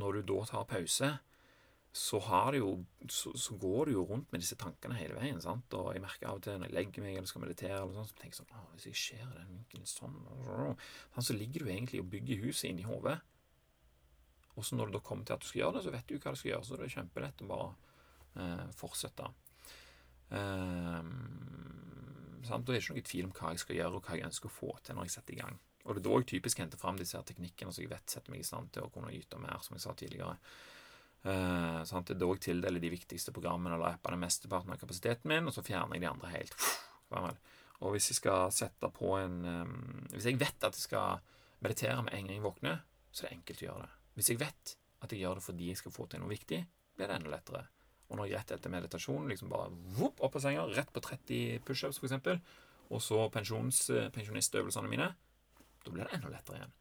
Når du da tar pause, så, jo, så, så, går du jo rundt med disse tankene hele veien. sant? Og jeg merker av og til når jeg legger meg eller skal meditere, eller sånt, så tenker jeg sånn Hvis jeg ser den vinkelen sånn Så ligger du egentlig og bygger huset inni hodet. Og så når du da kommer til at du skal gjøre det, så vet du hva du skal gjøre. Så det er kjempelett å bare eh, fortsette. Um, sant? Er det ikke noe tvil om hva jeg skal gjøre, og hva jeg ønsker å få til når jeg setter i gang. Og det er da jeg typisk henter fram disse her teknikkene så jeg vet setter meg i stand til å kunne yte mer, som jeg sa tidligere. Uh, sant? Det er da jeg tildeler de viktigste programmene eller appene mesteparten av kapasiteten min, og så fjerner jeg de andre helt. Og hvis jeg skal sette på en um, Hvis jeg vet at jeg skal meditere med en gang jeg våkner, så er det enkelt å gjøre det. Hvis jeg vet at jeg gjør det fordi jeg skal få til noe viktig, blir det enda lettere. Og når jeg rett etter meditasjon liksom bare vopp, opp på senga, rett på 30 pushups f.eks., og så pensjonistøvelsene mine, da blir det enda lettere igjen.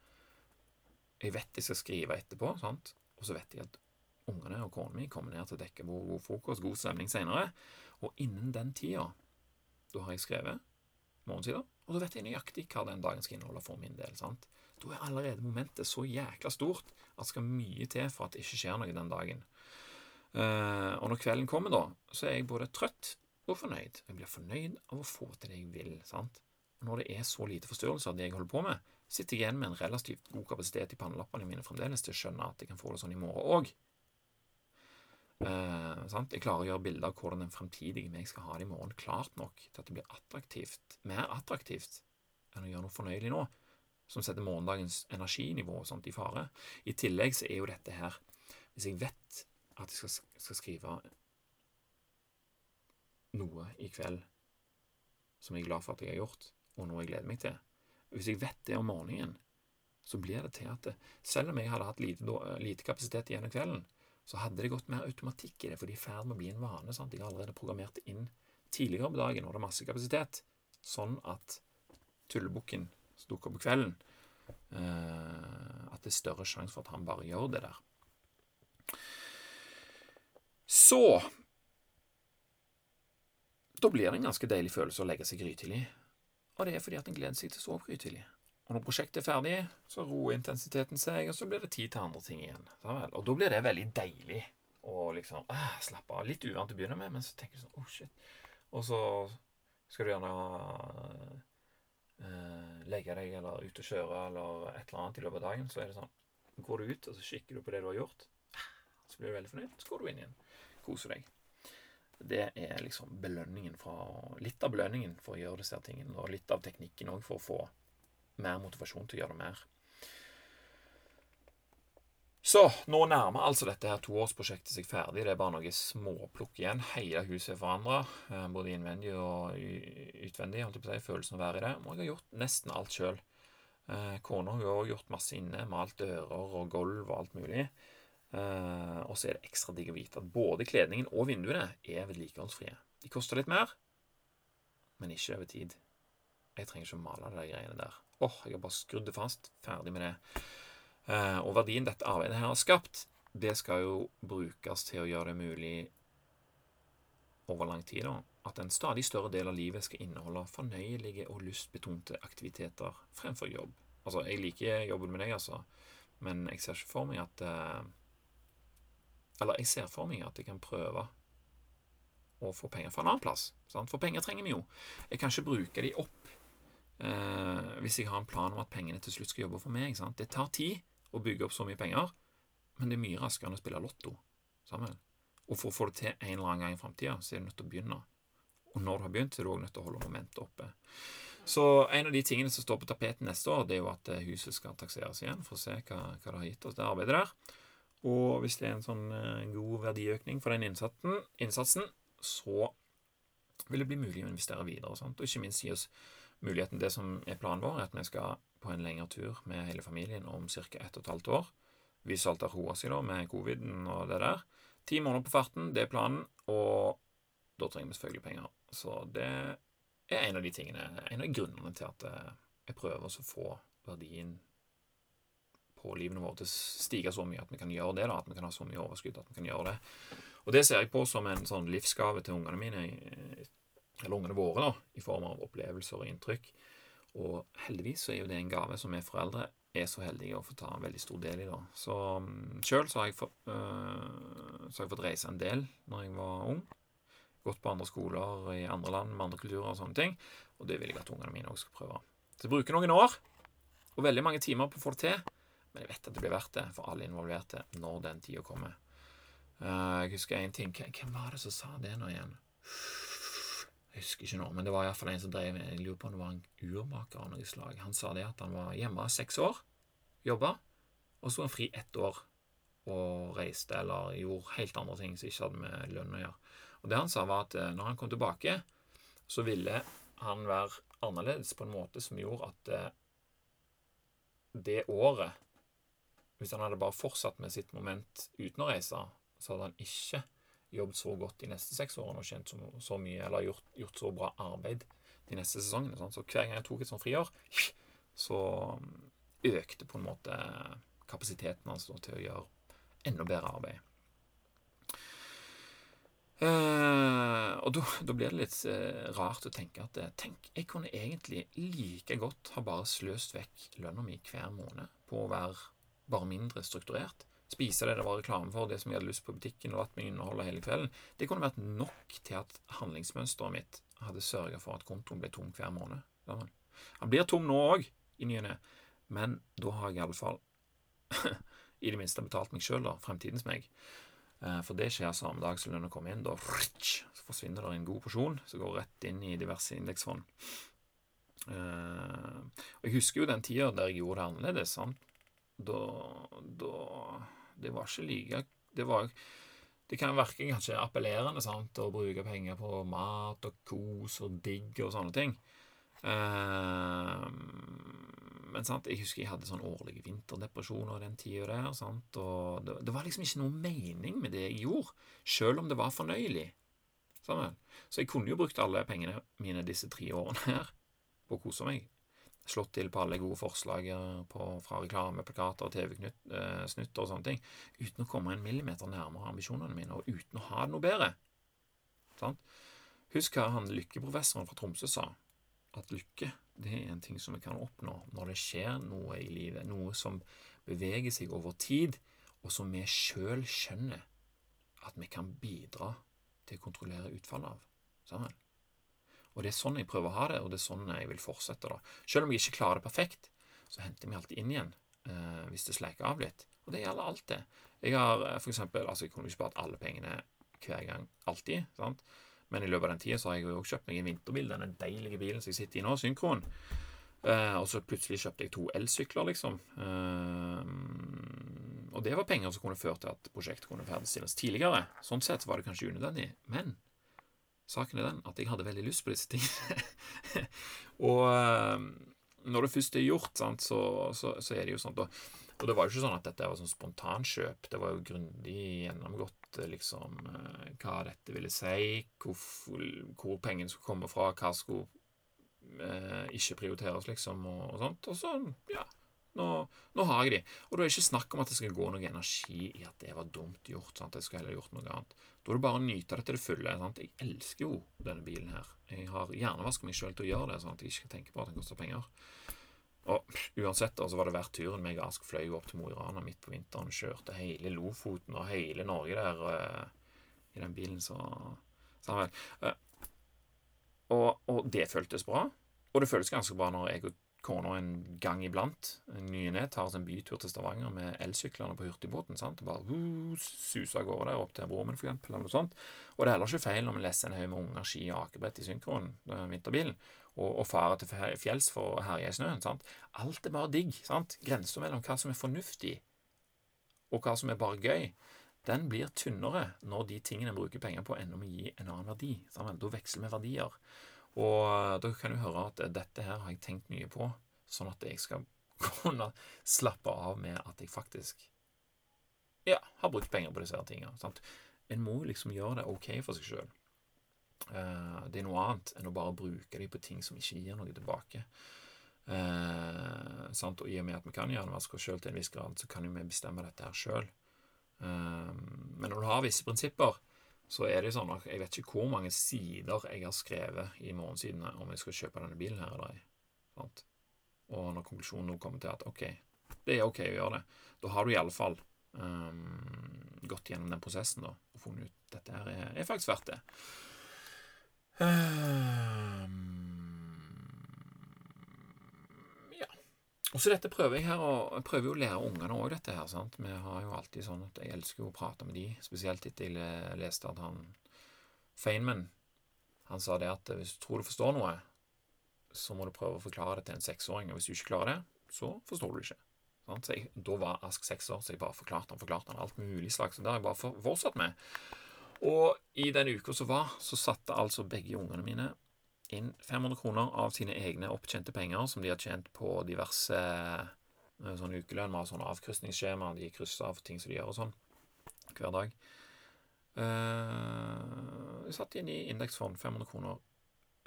Jeg vet jeg skal skrive etterpå, sant? og så vet jeg at ungene og kona mi kommer ned til å dekke bord, god frokost, god stemning senere. Og innen den tida, da har jeg skrevet morgensider, og da vet jeg nøyaktig hva den dagen skal inneholde for min del. sant? Da er allerede momentet så jækla stort at det skal mye til for at det ikke skjer noe den dagen. Uh, og når kvelden kommer, da, så er jeg både trøtt og fornøyd. Jeg blir fornøyd av å få til det jeg vil. sant? Og når det er så lite forstyrrelser av det jeg holder på med, sitter igjen med en relativt god kapasitet i pannelappene mine fremdeles til å skjønne at jeg kan få det sånn i morgen òg. Uh, jeg klarer å gjøre bilder av hvordan den fremtidige meg skal ha det i morgen, klart nok til at det blir attraktivt, mer attraktivt enn å gjøre noe fornøyelig nå, som setter morgendagens energinivå og sånt i fare. I tillegg så er jo dette her Hvis jeg vet at jeg skal, skal skrive noe i kveld som jeg er glad for at jeg har gjort, og noe jeg gleder meg til Hvis jeg vet det om morgenen, så blir det til at det, selv om jeg hadde hatt lite, lite kapasitet igjen av kvelden, så hadde det gått mer automatikk i det, for de er i ferd med å bli en vane. Sant? Jeg har allerede programmert inn tidligere på dagen når det er masse kapasitet, sånn at tullebukken som dukker opp på kvelden, eh, at det er større sjanse for at han bare gjør det der. Så Da blir det en ganske deilig følelse å legge seg grytidlig. Og det er fordi at en gleder seg til å sove grytidlig. Og når prosjektet er ferdig, så roer intensiteten seg, og så blir det tid til andre ting igjen. Og da blir det veldig deilig å liksom ah, slappe av. Litt uvant å begynne med, men så tenker du sånn oh shit. Og så skal du gjerne uh, legge deg eller ut og kjøre eller et eller annet i løpet av dagen, så er det sånn Går du ut, og så kikker du på det du har gjort, så blir du veldig fornøyd, så går du inn igjen. Koser deg. Det er liksom belønningen fra Litt av belønningen for å gjøre disse tingene, og litt av teknikken òg for å få mer motivasjon til å gjøre det mer. Så nå nærmer altså dette her toårsprosjektet seg ferdig. Det er bare noe småplukk igjen. Hele huset er forandra, eh, både innvendig og utvendig. holdt jeg på å si, Følelsen av å være i det. Og jeg har gjort nesten alt sjøl. Eh, kona har òg gjort masse inne. Malt dører og gulv og alt mulig. Eh, og så er det ekstra digg å vite at både kledningen og vinduene er vedlikeholdsfrie. De koster litt mer, men ikke over tid. Jeg trenger ikke å male de greiene der. Åh, oh, jeg har bare skrudd det fast. Ferdig med det. Uh, og verdien dette arbeidet her har skapt, det skal jo brukes til å gjøre det mulig over lang tid, da, at en stadig større del av livet skal inneholde fornøyelige og lystbetonte aktiviteter fremfor jobb. Altså, jeg liker jobben med deg, altså, men jeg ser ikke for meg at eh, Eller jeg ser for meg at jeg kan prøve å få penger fra en annen plass. Sant? For penger trenger vi jo. Jeg kan ikke bruke de opp eh, hvis jeg har en plan om at pengene til slutt skal jobbe for meg. Sant? Det tar tid å bygge opp så mye penger, men det er mye raskere enn å spille lotto. Sammen. Og for å få det til en eller annen gang i framtida, så er du nødt til å begynne. Og når du har begynt, så er du òg nødt til å holde momentet oppe. Så en av de tingene som står på tapeten neste år, det er jo at eh, huset skal takseres igjen, for å se hva, hva det har gitt oss, det arbeidet der. Og hvis det er en sånn uh, god verdiøkning for den innsatsen, innsatsen, så vil det bli mulig å investere videre. Og, sånt. og ikke minst gi oss muligheten Det som er planen vår, er at vi skal på en lengre tur med hele familien om ca. ett og et halvt år. Vi salter roa seg da med coviden og det der. Ti måneder på farten, det er planen, og da trenger vi selvfølgelig penger. Så det er en av de tingene, en av grunnene til at eh, jeg prøver å få verdien på livene våre til å stige så mye at vi kan gjøre det, da, at vi kan ha så mye overskudd at vi kan gjøre det. Og det ser jeg på som en sånn livsgave til ungene mine, eller ungene våre, da, i form av opplevelser og inntrykk. Og heldigvis så er jo det en gave som vi foreldre er så heldige å få ta en veldig stor del i. da. Så um, Sjøl så, øh, så har jeg fått reise en del når jeg var ung. Gått på andre skoler i andre land med andre kulturer og sånne ting. Og det vil jeg at ungene mine òg skal prøve. Så jeg bruker noen år og veldig mange timer på å få det til. Men jeg vet at det blir verdt det for alle involverte når den tida kommer. Uh, jeg husker en ting. Hvem var det som sa det nå igjen? Jeg husker ikke nå, men det var iallfall en som drev Jeg lurer på om det var en urmaker av noe slag. Han sa det at han var hjemme seks år, jobba, og så var han fri ett år og reiste eller gjorde helt andre ting som ikke hadde med lønn å gjøre. Og det han sa, var at eh, når han kom tilbake, så ville han være annerledes på en måte som gjorde at eh, det året Hvis han hadde bare fortsatt med sitt moment uten å reise, så hadde han ikke jobbet så godt de neste seks årene og tjent så, så, mye, eller gjort, gjort, så bra arbeid de neste sesongene. Sånn. Så hver gang jeg tok et sånt friår, så um, økte på en måte kapasiteten hans til å gjøre enda bedre arbeid. Uh, og da blir det litt uh, rart å tenke at uh, tenk, jeg kunne egentlig like godt ha bare sløst vekk lønna mi hver måned på å være bare mindre strukturert spise det det var reklame for, det som jeg hadde lyst på i butikken, og latt meg underholde hele kvelden, det kunne vært nok til at handlingsmønsteret mitt hadde sørga for at kontoen ble tom hver måned. Han blir tom nå òg, i ny og ne, men da har jeg i alle fall <laughs> i det minste betalt meg sjøl, da, fremtidens meg. Eh, for det skjer samme dag som lønna kommer inn. Da så forsvinner det en god porsjon som går rett inn i diverse indeksfond. Eh, og Jeg husker jo den tida der jeg gjorde det annerledes. sant? Da, da det var ikke like Det var det kan virke kanskje appellerende sant, å bruke penger på mat og kos og digg og sånne ting. Eh, men sant, jeg husker jeg hadde sånn årlige vinterdepresjoner den tida der. Sant, og det, det, var liksom ikke noe mening med det jeg gjorde, sjøl om det var fornøyelig. Sammen. Så jeg kunne jo brukt alle pengene mine disse tre årene her på å kose meg slått til på alle gode forslag på, fra reklameplakater TV-snutter og sånne ting, uten å komme en millimeter nærmere ambisjonene mine, og uten å ha det noe bedre. Sånn? Husk hva han lykkeprofessoren fra Tromsø sa, at lykke det er en ting som vi kan oppnå når det skjer noe i livet, noe som beveger seg over tid, og som vi sjøl skjønner at vi kan bidra til å kontrollere utfallet av. Sammen. Og det er sånn jeg prøver å ha det, og det er sånn jeg vil fortsette. da. Selv om jeg ikke klarer det perfekt, så henter jeg meg alltid inn igjen eh, hvis det sleiker av litt. Og det gjelder alltid. Jeg har eh, for eksempel, altså jeg kunne ikke spart alle pengene hver gang, alltid, sant? men i løpet av den tida har jeg jo kjøpt meg en vinterbil, denne deilige bilen som jeg sitter i nå, Synkron. Eh, og så plutselig kjøpte jeg to elsykler, liksom. Eh, og det var penger som kunne ført til at prosjektet kunne ferdigstilles tidligere. Sånn sett var det kanskje unødvendig, men Saken er den at jeg hadde veldig lyst på disse tingene. <laughs> og ehm, når det først er gjort, sant, så, så, så, er det jo sånn og, og, det var jo ikke sånn at dette var sånn spontankjøp. Det var jo grundig gjennomgått liksom eh, hva dette ville si, hvor, hvor pengene skulle komme fra, hva skulle eh, ikke prioriteres, liksom, og, og, sånt. Og så, ja, Nå, nå, har jeg de. Og da er det ikke snakk om at det skal gå noe energi i at det var dumt gjort. sant? Jeg skal heller gjort noe annet. Da er det bare å nyte det til det fulle. sant? Jeg elsker jo denne bilen her. Jeg har hjernevaska meg sjøl til å gjøre det, sånn at jeg ikke skal tenke på at den koster penger. Og uansett da, så var det verdt turen. Meg og Ask fløy opp til Mo i Rana midt på vinteren. Kjørte hele Lofoten og hele Norge der uh, i den bilen, så sa vel. Uh, og, og det føltes bra. Og det føles ganske bra når jeg og kona en gang iblant, en ny ned, tar oss en bytur til Stavanger med elsyklene på hurtigbåten. sant? Og bare uh, suser av gårde der opp til Bromen, for eksempel, eller noe sånt. Og det er heller ikke feil når vi leser en haug med unger ski og akebrett i synkron, vinterbilen, og, og farer til fjells for å herje i snøen. sant? Alt er bare digg. sant? Grensa mellom hva som er fornuftig, og hva som er bare gøy, den blir tynnere når de tingene vi bruker penger på, ender med å gi en annen verdi. Sant? Da veksler vi verdier. Og dere da kan du høre at dette her har jeg tenkt mye på, sånn at jeg skal <laughs> kunne slappe av med at jeg faktisk ja, har brukt penger på disse her tingene. Sant? En må liksom gjøre det ok for seg sjøl. Eh, det er noe annet enn å bare bruke dem på ting som ikke gir noe tilbake. Eh, og I og med at vi kan gjøre oss sjøl til en viss grad, så kan jo vi bestemme dette her sjøl. Eh, men når du har visse prinsipper, så er det sånn at jeg vet ikke hvor mange sider jeg har skrevet i morgensidene om jeg skal kjøpe denne bilen her eller ei. Og når konklusjonen nå kommer til at ok, det er ok å gjøre det, da har du iallfall um, ehm, gått gjennom den prosessen da, og funnet ut at dette her er, er faktisk verdt det. Um, Og så dette prøver jeg her, og jeg prøver jo å lære ungene òg dette her. sant? Vi har jo alltid sånn at jeg elsker å prate med de, spesielt etter jeg leste at han Feynman han sa det at hvis du tror du forstår noe, så må du prøve å forklare det til en seksåring. Og hvis du ikke klarer det, så forstår du ikke. Sant? Så jeg, da var Ask seks år, så jeg bare forklarte han, forklarte han alt mulig slags. Og det har jeg bare fortsatt med. Og i den uka som var, så satte altså begge ungene mine inn 500 kroner av sine egne opptjente penger som de har tjent på diverse eh, sånn ukelønn. Vi har sånn avkrysningsskjema, de krysser av ting som de gjør og sånn hver dag. Uh, jeg satt inn i indeksfond 500 kroner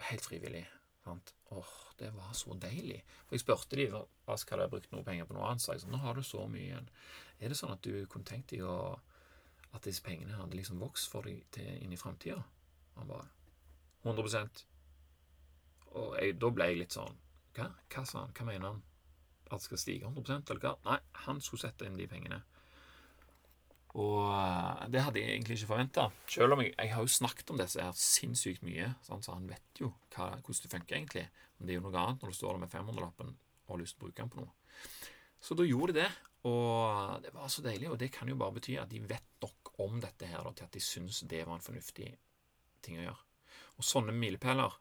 helt frivillig. Sant? Åh, det var så deilig. For jeg spurte de Ask hadde jeg brukt noe penger på noe annet. Så jeg sa nå har du så mye igjen. Er det sånn at du kunne tenkt deg å, at disse pengene hadde liksom vokst for deg til, inn i framtida? Han bare 100 og jeg, da ble jeg litt sånn Hva, hva sa han? Hva mener han? At det skal stige 100% eller hva? Nei, han skulle sette inn de pengene. Og uh, det hadde jeg egentlig ikke forventa. Selv om jeg, jeg, har jo snakket om disse her sinnssykt mye, sant? så han vet jo hva, hvordan det funker egentlig. Men det er jo noe annet når du står der med 500-lappen og har lyst til å bruke den på noe. Så da gjorde de det, og det var så deilig. Og det kan jo bare bety at de vet nok om dette her da, til at de syns det var en fornuftig ting å gjøre. Og sånne milepæler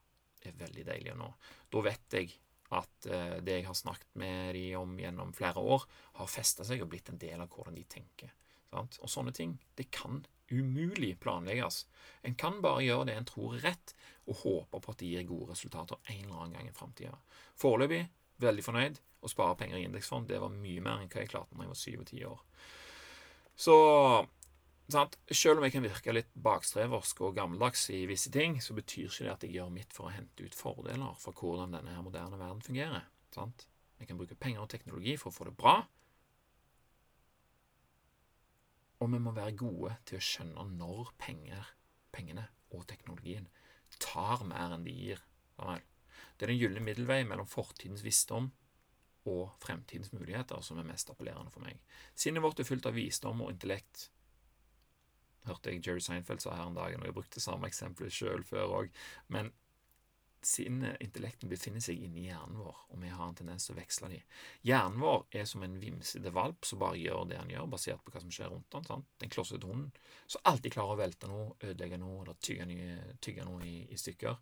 er veldig deilig å nå. Da vet jeg at eh, det jeg har snakket med de om gjennom flere år, har festa seg og blitt en del av hvordan de tenker. Sant? Og sånne ting, det kan umulig planlegges. En kan bare gjøre det en tror er rett, og håpe på at det gir gode resultater en eller annen gang i framtida. Foreløpig veldig fornøyd. Å spare penger i indeksfond det var mye mer enn hva jeg klarte når jeg var syv og ti år. Så Sant? Selv om jeg kan virke litt bakstreversk og gammeldags i visse ting, så betyr ikke det at jeg gjør mitt for å hente ut fordeler for hvordan denne her moderne verden fungerer. Sant? Jeg kan bruke penger og teknologi for å få det bra. Og vi må være gode til å skjønne når penger, pengene og teknologien tar mer enn de gir. Det er den gylne middelvei mellom fortidens visdom og fremtidens muligheter som er mest appellerende for meg. Sinnet vårt er fullt av visdom og intellekt hørte jeg Jerry Seinfeld sa her en dag, og jeg brukte samme eksempel sjøl før òg. Men sinnet, intellekten befinner seg inni hjernen vår, og vi har en tendens til å veksle dem. Hjernen vår er som en vimsete valp som bare gjør det han gjør, basert på hva som skjer rundt han, sant? Den klossete hunden som alltid klarer å velte noe, ødelegge noe eller tygge, nye, tygge noe i, i, stykker.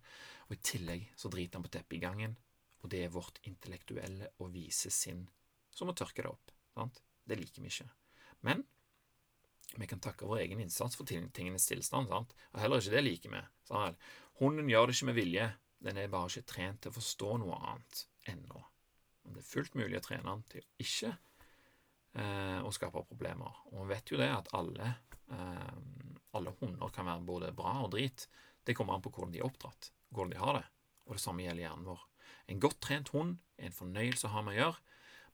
Og i tillegg så driter han på teppet i gangen, og det er vårt intellektuelle og vise sinn som må tørke det opp. Sant? Det liker vi ikke. Men vi kan takke vår egen innsats for tingenes tilstand, sant? og heller ikke det liker vi. Sant? Hunden gjør det ikke med vilje, den er bare ikke trent til å forstå noe annet ennå. Det er fullt mulig å trene den til ikke eh, å skape problemer. Og vi vet jo det at alle, eh, alle hunder kan være både bra og drit. Det kommer an på hvordan de er oppdratt, hvordan de har det. Og det samme gjelder hjernen vår. En godt trent hund er en fornøyelse å ha med å gjøre,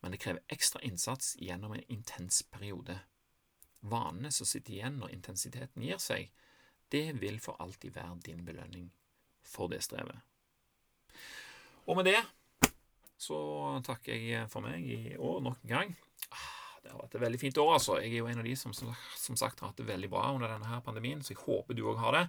men det krever ekstra innsats gjennom en intens periode. Vanene som sitter igjen når intensiteten gir seg, det vil for alltid være din belønning for det strevet. Og med det så takker jeg for meg i år nok en gang. Ah, det har vært et veldig fint år, altså. Jeg er jo en av de som som sagt har hatt det veldig bra under denne her pandemien, så jeg håper du òg har det.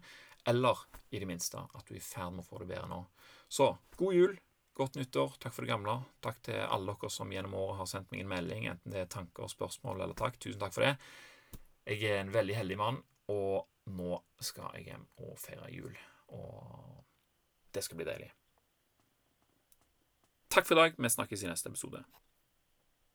Eller i det minste at du er i ferd med å få det bedre nå. Så god jul, godt nyttår, takk for det gamle. Takk til alle dere som gjennom året har sendt meg en melding, enten det er tanker, spørsmål eller takk. Tusen takk for det. Jeg er en veldig heldig mann, og nå skal jeg hjem og feire jul. Og det skal bli deilig. Takk for i dag. Vi snakkes i neste episode.